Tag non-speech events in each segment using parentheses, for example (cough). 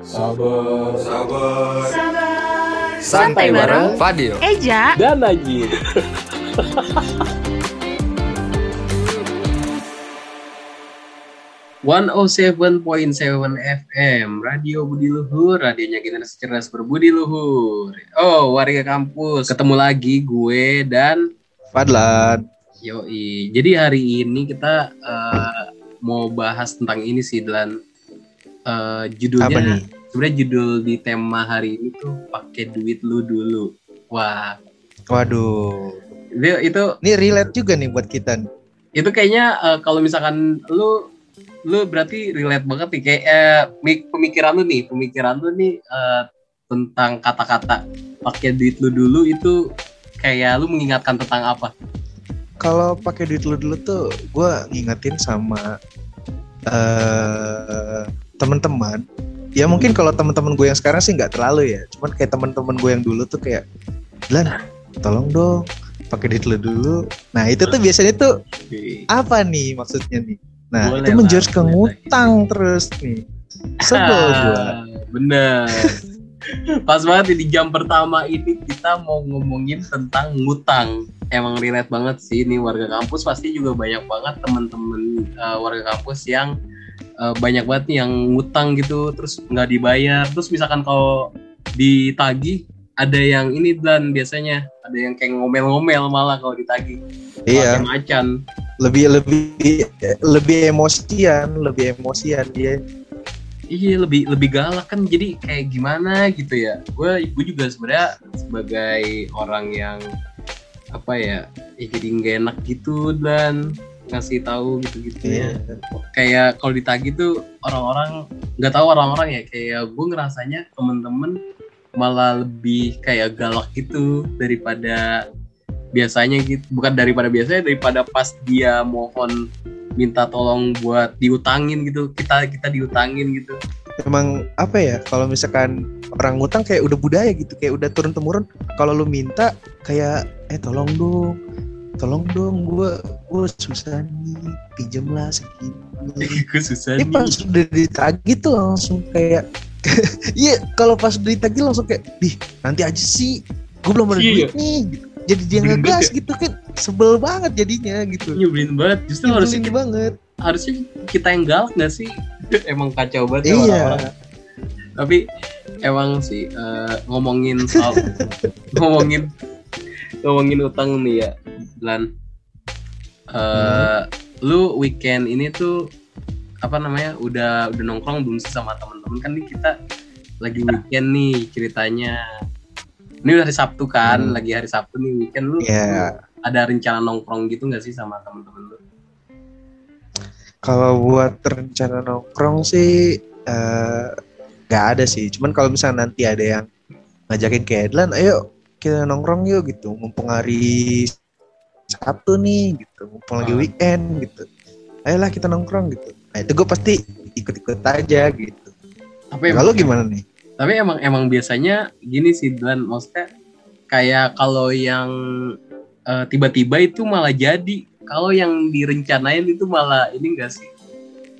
Sabar, sabar. Sabar. Santai bareng Fadil. Eja. Dan Najib. (laughs) One oh seven point seven FM Radio Budi Luhur Radionya generasi cerdas berbudi luhur Oh warga kampus Ketemu lagi gue dan Fadlan. Yoi Jadi hari ini kita eh, Mau bahas tentang ini sih Dan eh, Judulnya? Sebenarnya judul di tema hari ini tuh pakai duit lu dulu Wah Waduh. itu, itu Ini relate juga nih buat kita. itu kayaknya eh, kalau misalkan lu lu berarti relate banget nih kayak eh, mi- pemikiran lu nih pemikiran lu nih eh, tentang kata-kata pakai duit lu dulu itu kayak lu mengingatkan tentang apa Kalau pakai duit lu dulu tuh, gue ngingetin sama eh teman-teman. Ya mungkin kalau teman-teman gue yang sekarang sih nggak terlalu ya. Cuman kayak teman-teman gue yang dulu tuh kayak, Lan, tolong dong pakai duit lu dulu. Nah itu tuh biasanya tuh apa nih maksudnya nih? Nah Boleh itu menjurus ke ngutang terus nih. Sebel gue. Ah, bener (laughs) pas banget di jam pertama ini kita mau ngomongin tentang ngutang emang relate banget sih ini warga kampus pasti juga banyak banget teman-teman eh, warga kampus yang eh, banyak banget nih yang ngutang gitu terus nggak dibayar terus misalkan kalau ditagih ada yang ini dan biasanya ada yang kayak ngomel-ngomel malah kalau ditagih Iya. Macan Lebih lebih lebih emosian, lebih emosian dia. Iya lebih lebih galak kan jadi kayak gimana gitu ya. Gue gue juga sebenarnya sebagai orang yang apa ya, ya jadi nggak enak gitu dan ngasih tahu gitu-gitu ya. Iya. Kayak kalau ditagih tuh orang-orang nggak tahu orang-orang ya kayak gue ngerasanya temen-temen malah lebih kayak galak gitu daripada biasanya gitu. Bukan daripada biasanya daripada pas dia mohon minta tolong buat diutangin gitu kita kita diutangin gitu emang apa ya kalau misalkan orang ngutang kayak udah budaya gitu kayak udah turun temurun kalau lu minta kayak eh tolong dong tolong dong gue gue susah nih pinjem lah segini. (laughs) Gue susah ini pas udah ditagih tuh langsung kayak (laughs) iya kalau pas udah ditagih langsung kayak di nanti aja sih gue belum ada Iya. duit nih. Gitu. jadi dia ngegas banget gitu kan sebel banget jadinya gitu. Nyebelin banget justru harusnya kita, banget. harusnya kita yang galak gak sih? (laughs) Emang kacau banget ya iya. tapi emang sih eh, ngomongin soal ngomongin ngomongin utang nih ya Lan Eh, lu weekend ini tuh apa namanya udah udah nongkrong belum sih sama temen-temen kan nih kita lagi weekend nih ceritanya ini udah hari Sabtu kan Hmm. lagi hari Sabtu nih weekend lu Iya. ada rencana nongkrong gitu nggak sih sama temen-temen lu Kalau buat rencana nongkrong sih eh, nggak ada sih. Cuman kalau misalnya nanti ada yang ngajakin ke Edlan, ayo kita nongkrong yuk gitu. Mumpung hari Sabtu nih gitu. Mumpung lagi Ah. weekend gitu. Ayolah kita nongkrong gitu. Nah itu gue pasti ikut-ikut aja gitu. tapi Kalau gimana nih? tapi emang emang biasanya gini sih Dan maksudnya kayak kalau yang eh, tiba-tiba itu malah jadi kalau yang direncanain itu malah ini enggak sih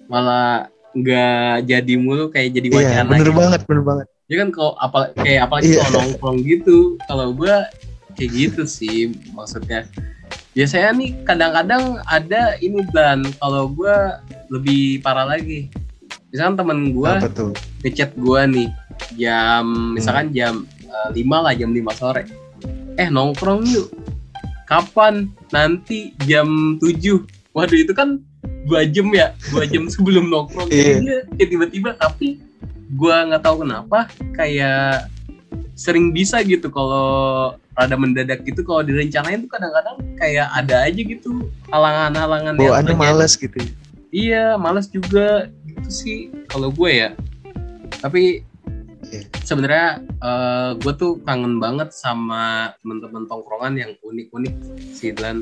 malah nggak jadi mulu kayak jadi Iya wacana bener gitu. banget bener banget. ya kan kalau apa kayak apalagi Iya. kalau nongkrong gitu kalau gua kayak gitu sih maksudnya biasanya nih kadang-kadang ada ini dan kalau gua lebih parah lagi. Misalkan temen tuh? ngechat gua nih jam misalkan jam eh, 5 lah jam 5 sore. Eh nongkrong yuk. Kapan? Nanti jam 7 waduh itu kan dua jam ya? Dua jam (laughs) sebelum nongkrong. Jadi dia tiba-tiba tapi gua nggak tahu kenapa kayak sering bisa gitu kalau rada mendadak gitu kalau direncanain tuh kadang-kadang kayak ada aja gitu halangan-halangan yang terjadi. males gitu. ya. Iya, males juga gitu sih kalau gue ya. Tapi Iya. sebenarnya eh, gue tuh kangen banget sama teman-teman tongkrongan yang unik-unik sih Dan.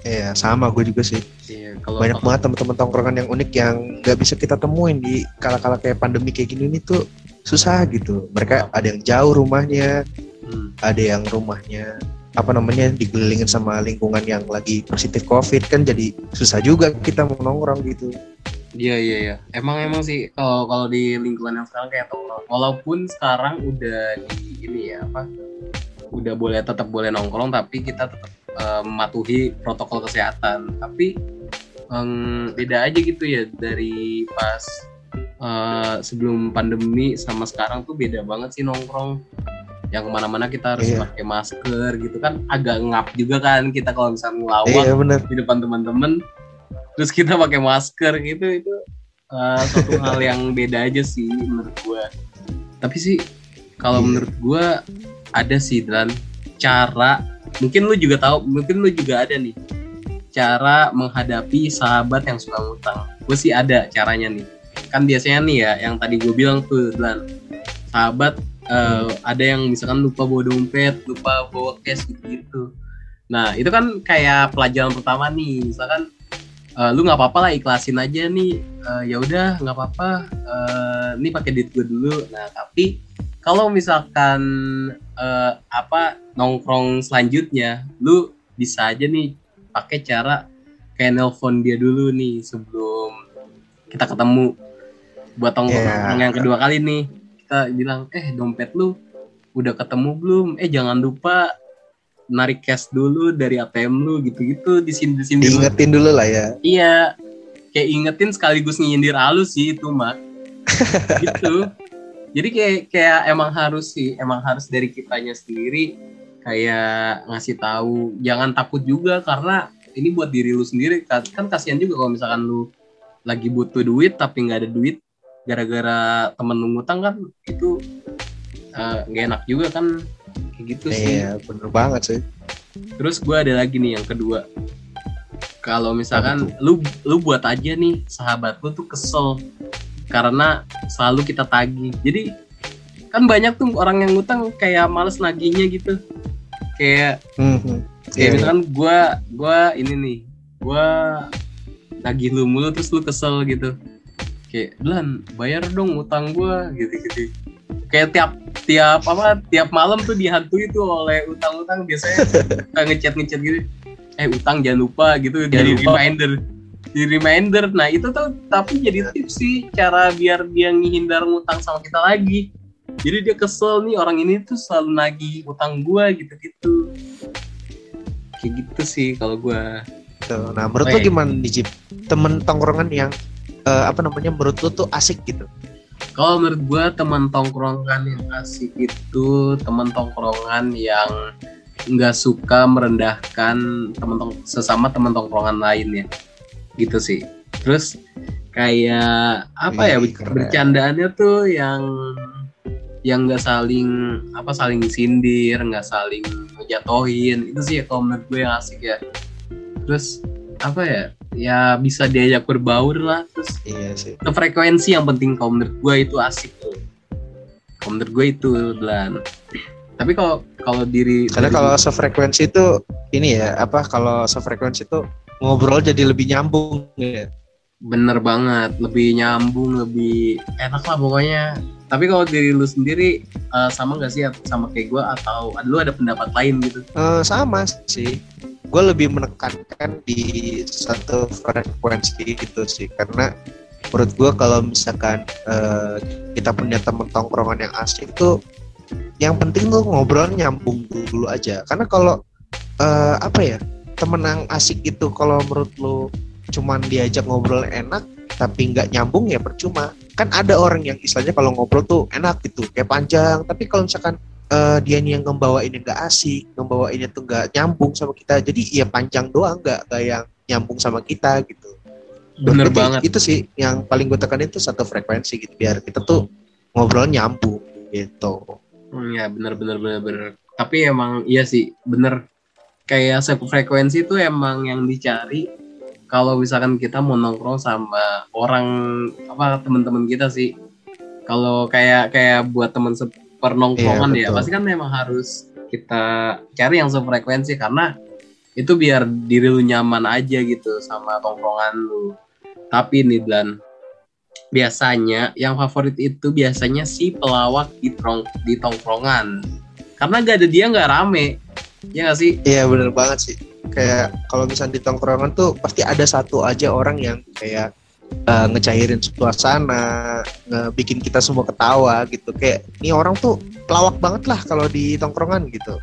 Iya sama gue juga sih. Iya, kalau banyak banget teman-teman tongkrongan yang unik yang nggak bisa kita temuin di kala-kala kayak pandemi kayak gini nih tuh susah gitu. Mereka ada yang jauh rumahnya, Hmm, ada yang rumahnya apa namanya digelilingin sama lingkungan yang lagi positif covid kan jadi susah juga kita mau nongkrong gitu. Iya iya iya. Emang emang sih kalau kalau di lingkungan yang sekarang kayak tongkrong. Walaupun sekarang udah di ini ya apa? Udah boleh tetap boleh nongkrong tapi kita tetap eh, mematuhi protokol kesehatan. Tapi em, beda aja gitu ya dari pas eh, sebelum pandemi sama sekarang tuh beda banget sih nongkrong. Yang ke mana-mana kita harus Iya. pakai masker gitu kan agak ngap juga kan kita kalau misalnya ngelawak Iya bener. di depan teman-teman. Terus kita pakai masker gitu itu uh, suatu hal (laughs) yang beda aja sih menurut gua. Tapi sih kalau Iya. menurut gua ada sih dan cara mungkin lu juga tahu mungkin lu juga ada nih. Cara menghadapi sahabat yang suka ngutang. Gue sih ada caranya nih. Kan biasanya nih ya yang tadi gue bilang tuh dan sahabat eh, ada yang misalkan lupa bawa dompet lupa bawa cash gitu. Gitu nah itu kan kayak pelajaran pertama nih. Misalkan eh, lu nggak apa-apa lah ikhlasin aja nih. Eh, ya udah nggak apa-apa. Eh, ini pakai duit gue dulu. Nah tapi kalau misalkan eh, apa nongkrong selanjutnya lu bisa aja nih pakai cara kayak nelpon dia dulu nih sebelum kita ketemu. Buat nongkrong nongkrong yang kedua kali nih kita bilang eh dompet lu udah ketemu belum eh jangan lupa narik cash dulu dari ATM lu gitu-gitu di sini di sini dulu. Diingetin dulu lah ya. Iya, kayak ingetin sekaligus nyindir halus sih itu mah. (laughs) gitu. Jadi kayak kayak emang harus sih, emang harus dari kitanya sendiri kayak ngasih tahu, jangan takut juga karena ini buat diri lu sendiri kan, kan kasihan juga kalau misalkan lu lagi butuh duit tapi nggak ada duit gara-gara temen ngutang kan itu eh, nggak enak juga kan kayak gitu sih. Iya bener banget sih. Terus gue ada lagi nih yang kedua. Kalau misalkan lu lu buat aja nih sahabat lu tuh kesel karena selalu kita tagih. Jadi kan banyak tuh orang yang ngutang kayak males nagihnya gitu. Kayak Mhm. kayak Iya, misalkan gua gua ini nih, gua nagih lu mulu terus lu kesel gitu. Kayak, "Lan, bayar dong utang gua." gitu-gitu. Kayak tiap tiap apa tiap malam tuh dihantui tuh oleh utang-utang biasanya (laughs) suka ngechat-ngechat gitu. Eh, utang jangan lupa gitu jadi lupa. reminder. Di reminder. Nah, itu tuh tapi jadi tips sih cara biar dia ngehindar ngutang sama kita lagi. Jadi dia kesel nih orang ini tuh selalu nagih utang gua gitu-gitu. Kayak gitu sih kalau gua. Tuh. Nah menurut Oh, iya. gimana nih Jip? Temen tongkrongan yang eh, apa namanya menurut lu tuh asik gitu? Kalau menurut gua teman tongkrongan yang asik itu teman tongkrongan yang nggak suka merendahkan teman tong sesama teman tongkrongan lainnya. Gitu sih. Terus kayak apa ya keren. bercandaannya tuh yang yang nggak saling apa saling sindir, nggak saling ngejatohin. Itu sih kalau menurut gue yang asik ya. Terus apa ya? Ya bisa diajak berbaur lah. Terus Iya sih. ke frekuensi yang penting kalau menurut gue itu asik tuh kalau menurut gue itu dan tapi kalau kalau diri Karena dari- kalau sefrekuensi itu ini ya apa kalau sefrekuensi itu ngobrol jadi lebih nyambung ya. bener banget lebih nyambung lebih enak lah pokoknya tapi kalau diri lu sendiri eh, sama gak sih sama kayak gue atau lu ada pendapat lain gitu Eh, sama sih. Gue lebih menekankan di satu frekuensi gitu sih karena menurut gue kalau misalkan eh, kita punya temen tongkrongan yang asik tuh yang penting tuh ngobrol nyambung dulu aja. Karena kalau eh, apa ya temen yang asik itu kalau menurut lu cuman diajak ngobrol enak tapi nggak nyambung ya percuma. Kan ada orang yang istilahnya kalau ngobrol tuh enak gitu kayak panjang. Tapi kalau misalkan eh, dia nih yang ngebawainnya nggak asik ngebawainnya tuh nggak nyambung sama kita. Jadi ya panjang doang nggak nggak yang nyambung sama kita gitu. Bener Berarti banget. itu sih yang paling gue tekanin itu satu frekuensi gitu biar kita tuh ngobrol nyambung gitu. Hmm, ya bener bener bener bener. Tapi emang iya sih bener. Kayak frekuensi itu emang yang dicari kalau misalkan kita mau nongkrong sama orang apa teman-teman kita sih. Kalau kayak kayak buat teman sepernongkrongan Iya, ya. pasti kan memang harus kita cari yang sefrekuensi karena itu biar diri lu nyaman aja gitu sama tongkrongan lu. Tapi nih dan biasanya yang favorit itu biasanya si pelawak di, trong- di tongkrongan. Karena gak ada dia nggak rame. Ya gak sih? Iya bener banget sih. Kayak kalau misalnya di tongkrongan tuh pasti ada satu aja orang yang kayak uh, ngecairin suasana, ngebikin kita semua ketawa gitu. Kayak ini orang tuh pelawak banget lah kalau di tongkrongan gitu.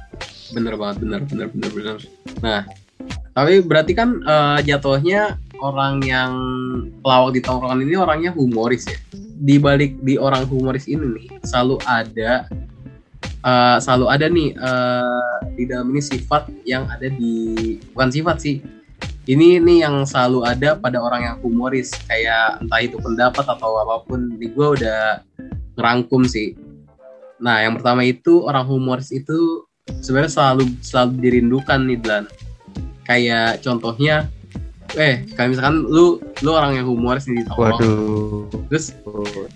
Bener banget, bener, bener, bener, bener. Nah, tapi berarti kan uh, jatuhnya orang yang pelawak di tongkrongan ini orangnya humoris ya. Di balik di orang humoris ini nih selalu ada uh, selalu ada nih uh, di dalam ini sifat yang ada di bukan sifat sih ini nih yang selalu ada pada orang yang humoris. Kayak entah itu pendapat atau apa pun. Di gue udah ngerangkum sih. Nah yang pertama itu orang humoris itu sebenarnya selalu selalu dirindukan nih Dan kayak contohnya eh kayak misalkan lu lu orang yang humoris di tongkrongan Waduh. terus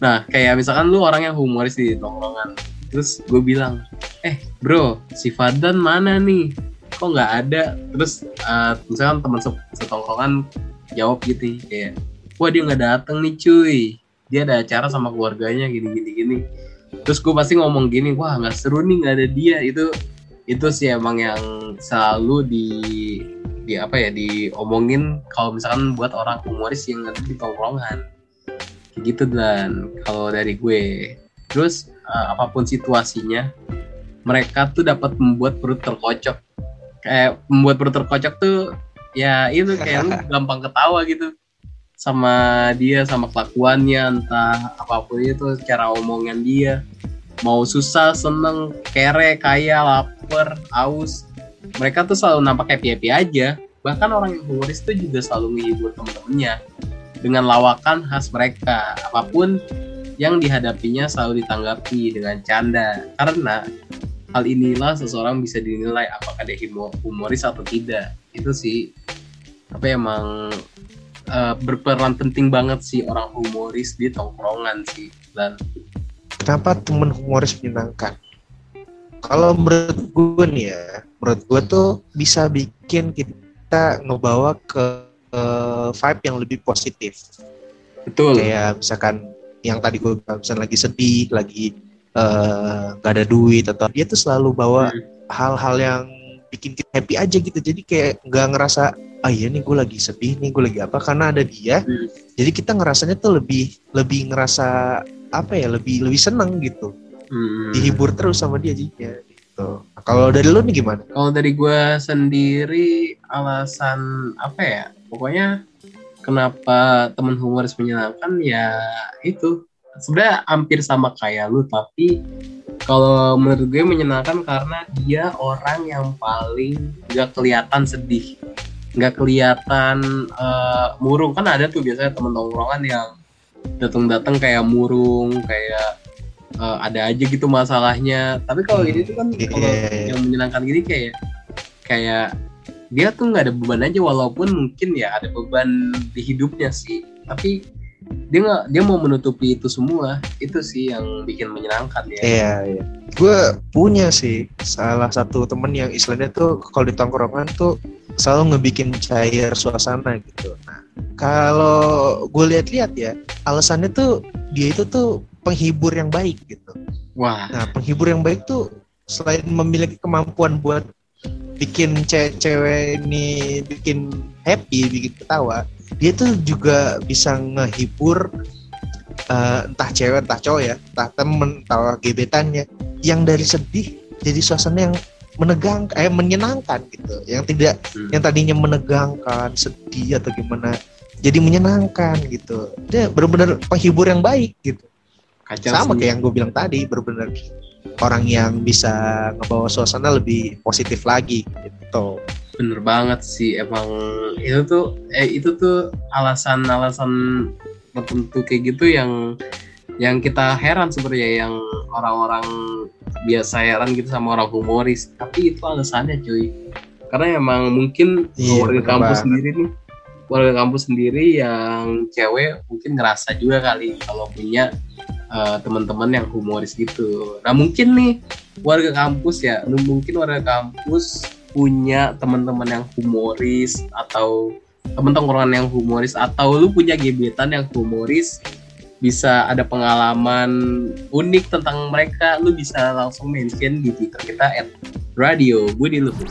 nah kayak misalkan lu orang yang humoris di tongkrongan. Terus gue bilang eh bro si Fadan mana nih kok nggak ada? Terus uh, misalkan teman setongkrongan jawab gitu kayak wah dia nggak dateng nih cuy. Dia ada acara sama keluarganya gini gini gini. Terus gue pasti ngomong gini wah nggak seru nih nggak ada dia. Itu itu sih emang yang selalu di di apa ya diomongin kalau misalkan buat orang humoris yang ada di tongkrongan. Gitu dan kalau dari gue. Terus uh, apa pun situasinya mereka tuh dapat membuat perut terkocok kayak membuat perut terkocok tuh ya itu kayak lu (laughs) gampang ketawa gitu. Sama dia sama kelakuannya entah apa pun itu cara omongan dia. Mau susah seneng kere kaya lapar aus mereka tuh selalu nampak happy happy aja. Bahkan orang yang humoris tuh juga selalu menghibur temen-temennya dengan lawakan khas mereka. Apa pun yang dihadapinya selalu ditanggapi dengan canda. Karena hal inilah seseorang bisa dinilai apakah dia humoris atau tidak. Itu sih. Tapi emang uh, berperan penting banget sih orang humoris di tongkrongan sih dan. Kenapa temen humoris menyenangkan? Kalau menurut gue nih ya menurut gue tuh bisa bikin kita ngebawa ke uh, vibe yang lebih positif. Betul. Kayak misalkan yang tadi gue misalnya lagi sedih lagi Eh, nggak uh, ada duit atau dia tuh selalu bawa hmm. hal-hal hmm. yang bikin kita happy aja gitu jadi kayak nggak ngerasa ah iya nih gue lagi sedih nih gue lagi apa karena ada dia hmm. jadi kita ngerasanya tuh lebih lebih ngerasa apa ya lebih lebih seneng gitu hmm. dihibur terus sama dia jadinya gitu nah, kalau dari lo nih gimana kalau dari gue sendiri alasan apa ya pokoknya kenapa teman humoris menyenangkan ya itu sebenarnya hampir sama kayak lu tapi kalau menurut gue menyenangkan karena dia orang yang paling gak kelihatan sedih. Nggak kelihatan uh, murung. Kan ada tuh biasanya temen tongkrongan yang datang-datang kayak murung kayak uh, ada aja gitu masalahnya. Tapi kalau ini tuh kan kalau yang menyenangkan gini kayak kayak dia tuh nggak ada beban aja walaupun mungkin ya ada beban di hidupnya sih. Tapi dia nggak dia mau menutupi itu semua. Itu sih yang bikin menyenangkan ya. Iya iya. Gue punya sih salah satu temen yang istilahnya tuh kalau di tongkrongan tuh selalu ngebikin cair suasana gitu. Nah kalau gue lihat-lihat ya alasannya tuh dia itu tuh penghibur yang baik gitu. Wah. Nah penghibur yang baik tuh selain memiliki kemampuan buat bikin cewek-cewek ini bikin happy bikin ketawa dia tuh juga bisa ngehibur uh, entah cewek entah cowok ya entah temen entah gebetannya. Yang dari sedih jadi suasana yang menegang eh menyenangkan gitu. Yang tidak hmm. yang tadinya menegangkan sedih atau gimana jadi menyenangkan gitu. Dia benar-benar penghibur yang baik gitu. Kacau sama kayak yang gue bilang tadi benar-benar orang yang bisa ngebawa suasana lebih positif lagi gitu bener banget sih emang itu tuh eh itu tuh alasan-alasan tertentu kayak gitu yang yang kita heran sebenarnya yang orang-orang biasa heran gitu sama orang humoris. Tapi itu alasannya cuy. Karena emang mungkin iya, warga kampus banget. sendiri nih warga kampus sendiri yang cewek mungkin ngerasa juga kali kalau punya uh, teman-teman yang humoris gitu. Nah mungkin nih warga kampus ya mungkin warga kampus punya teman-teman yang humoris atau teman tongkrongan yang humoris atau lu punya gebetan yang humoris bisa ada pengalaman unik tentang mereka lu bisa langsung mention di twitter kita at radio Budi Luhur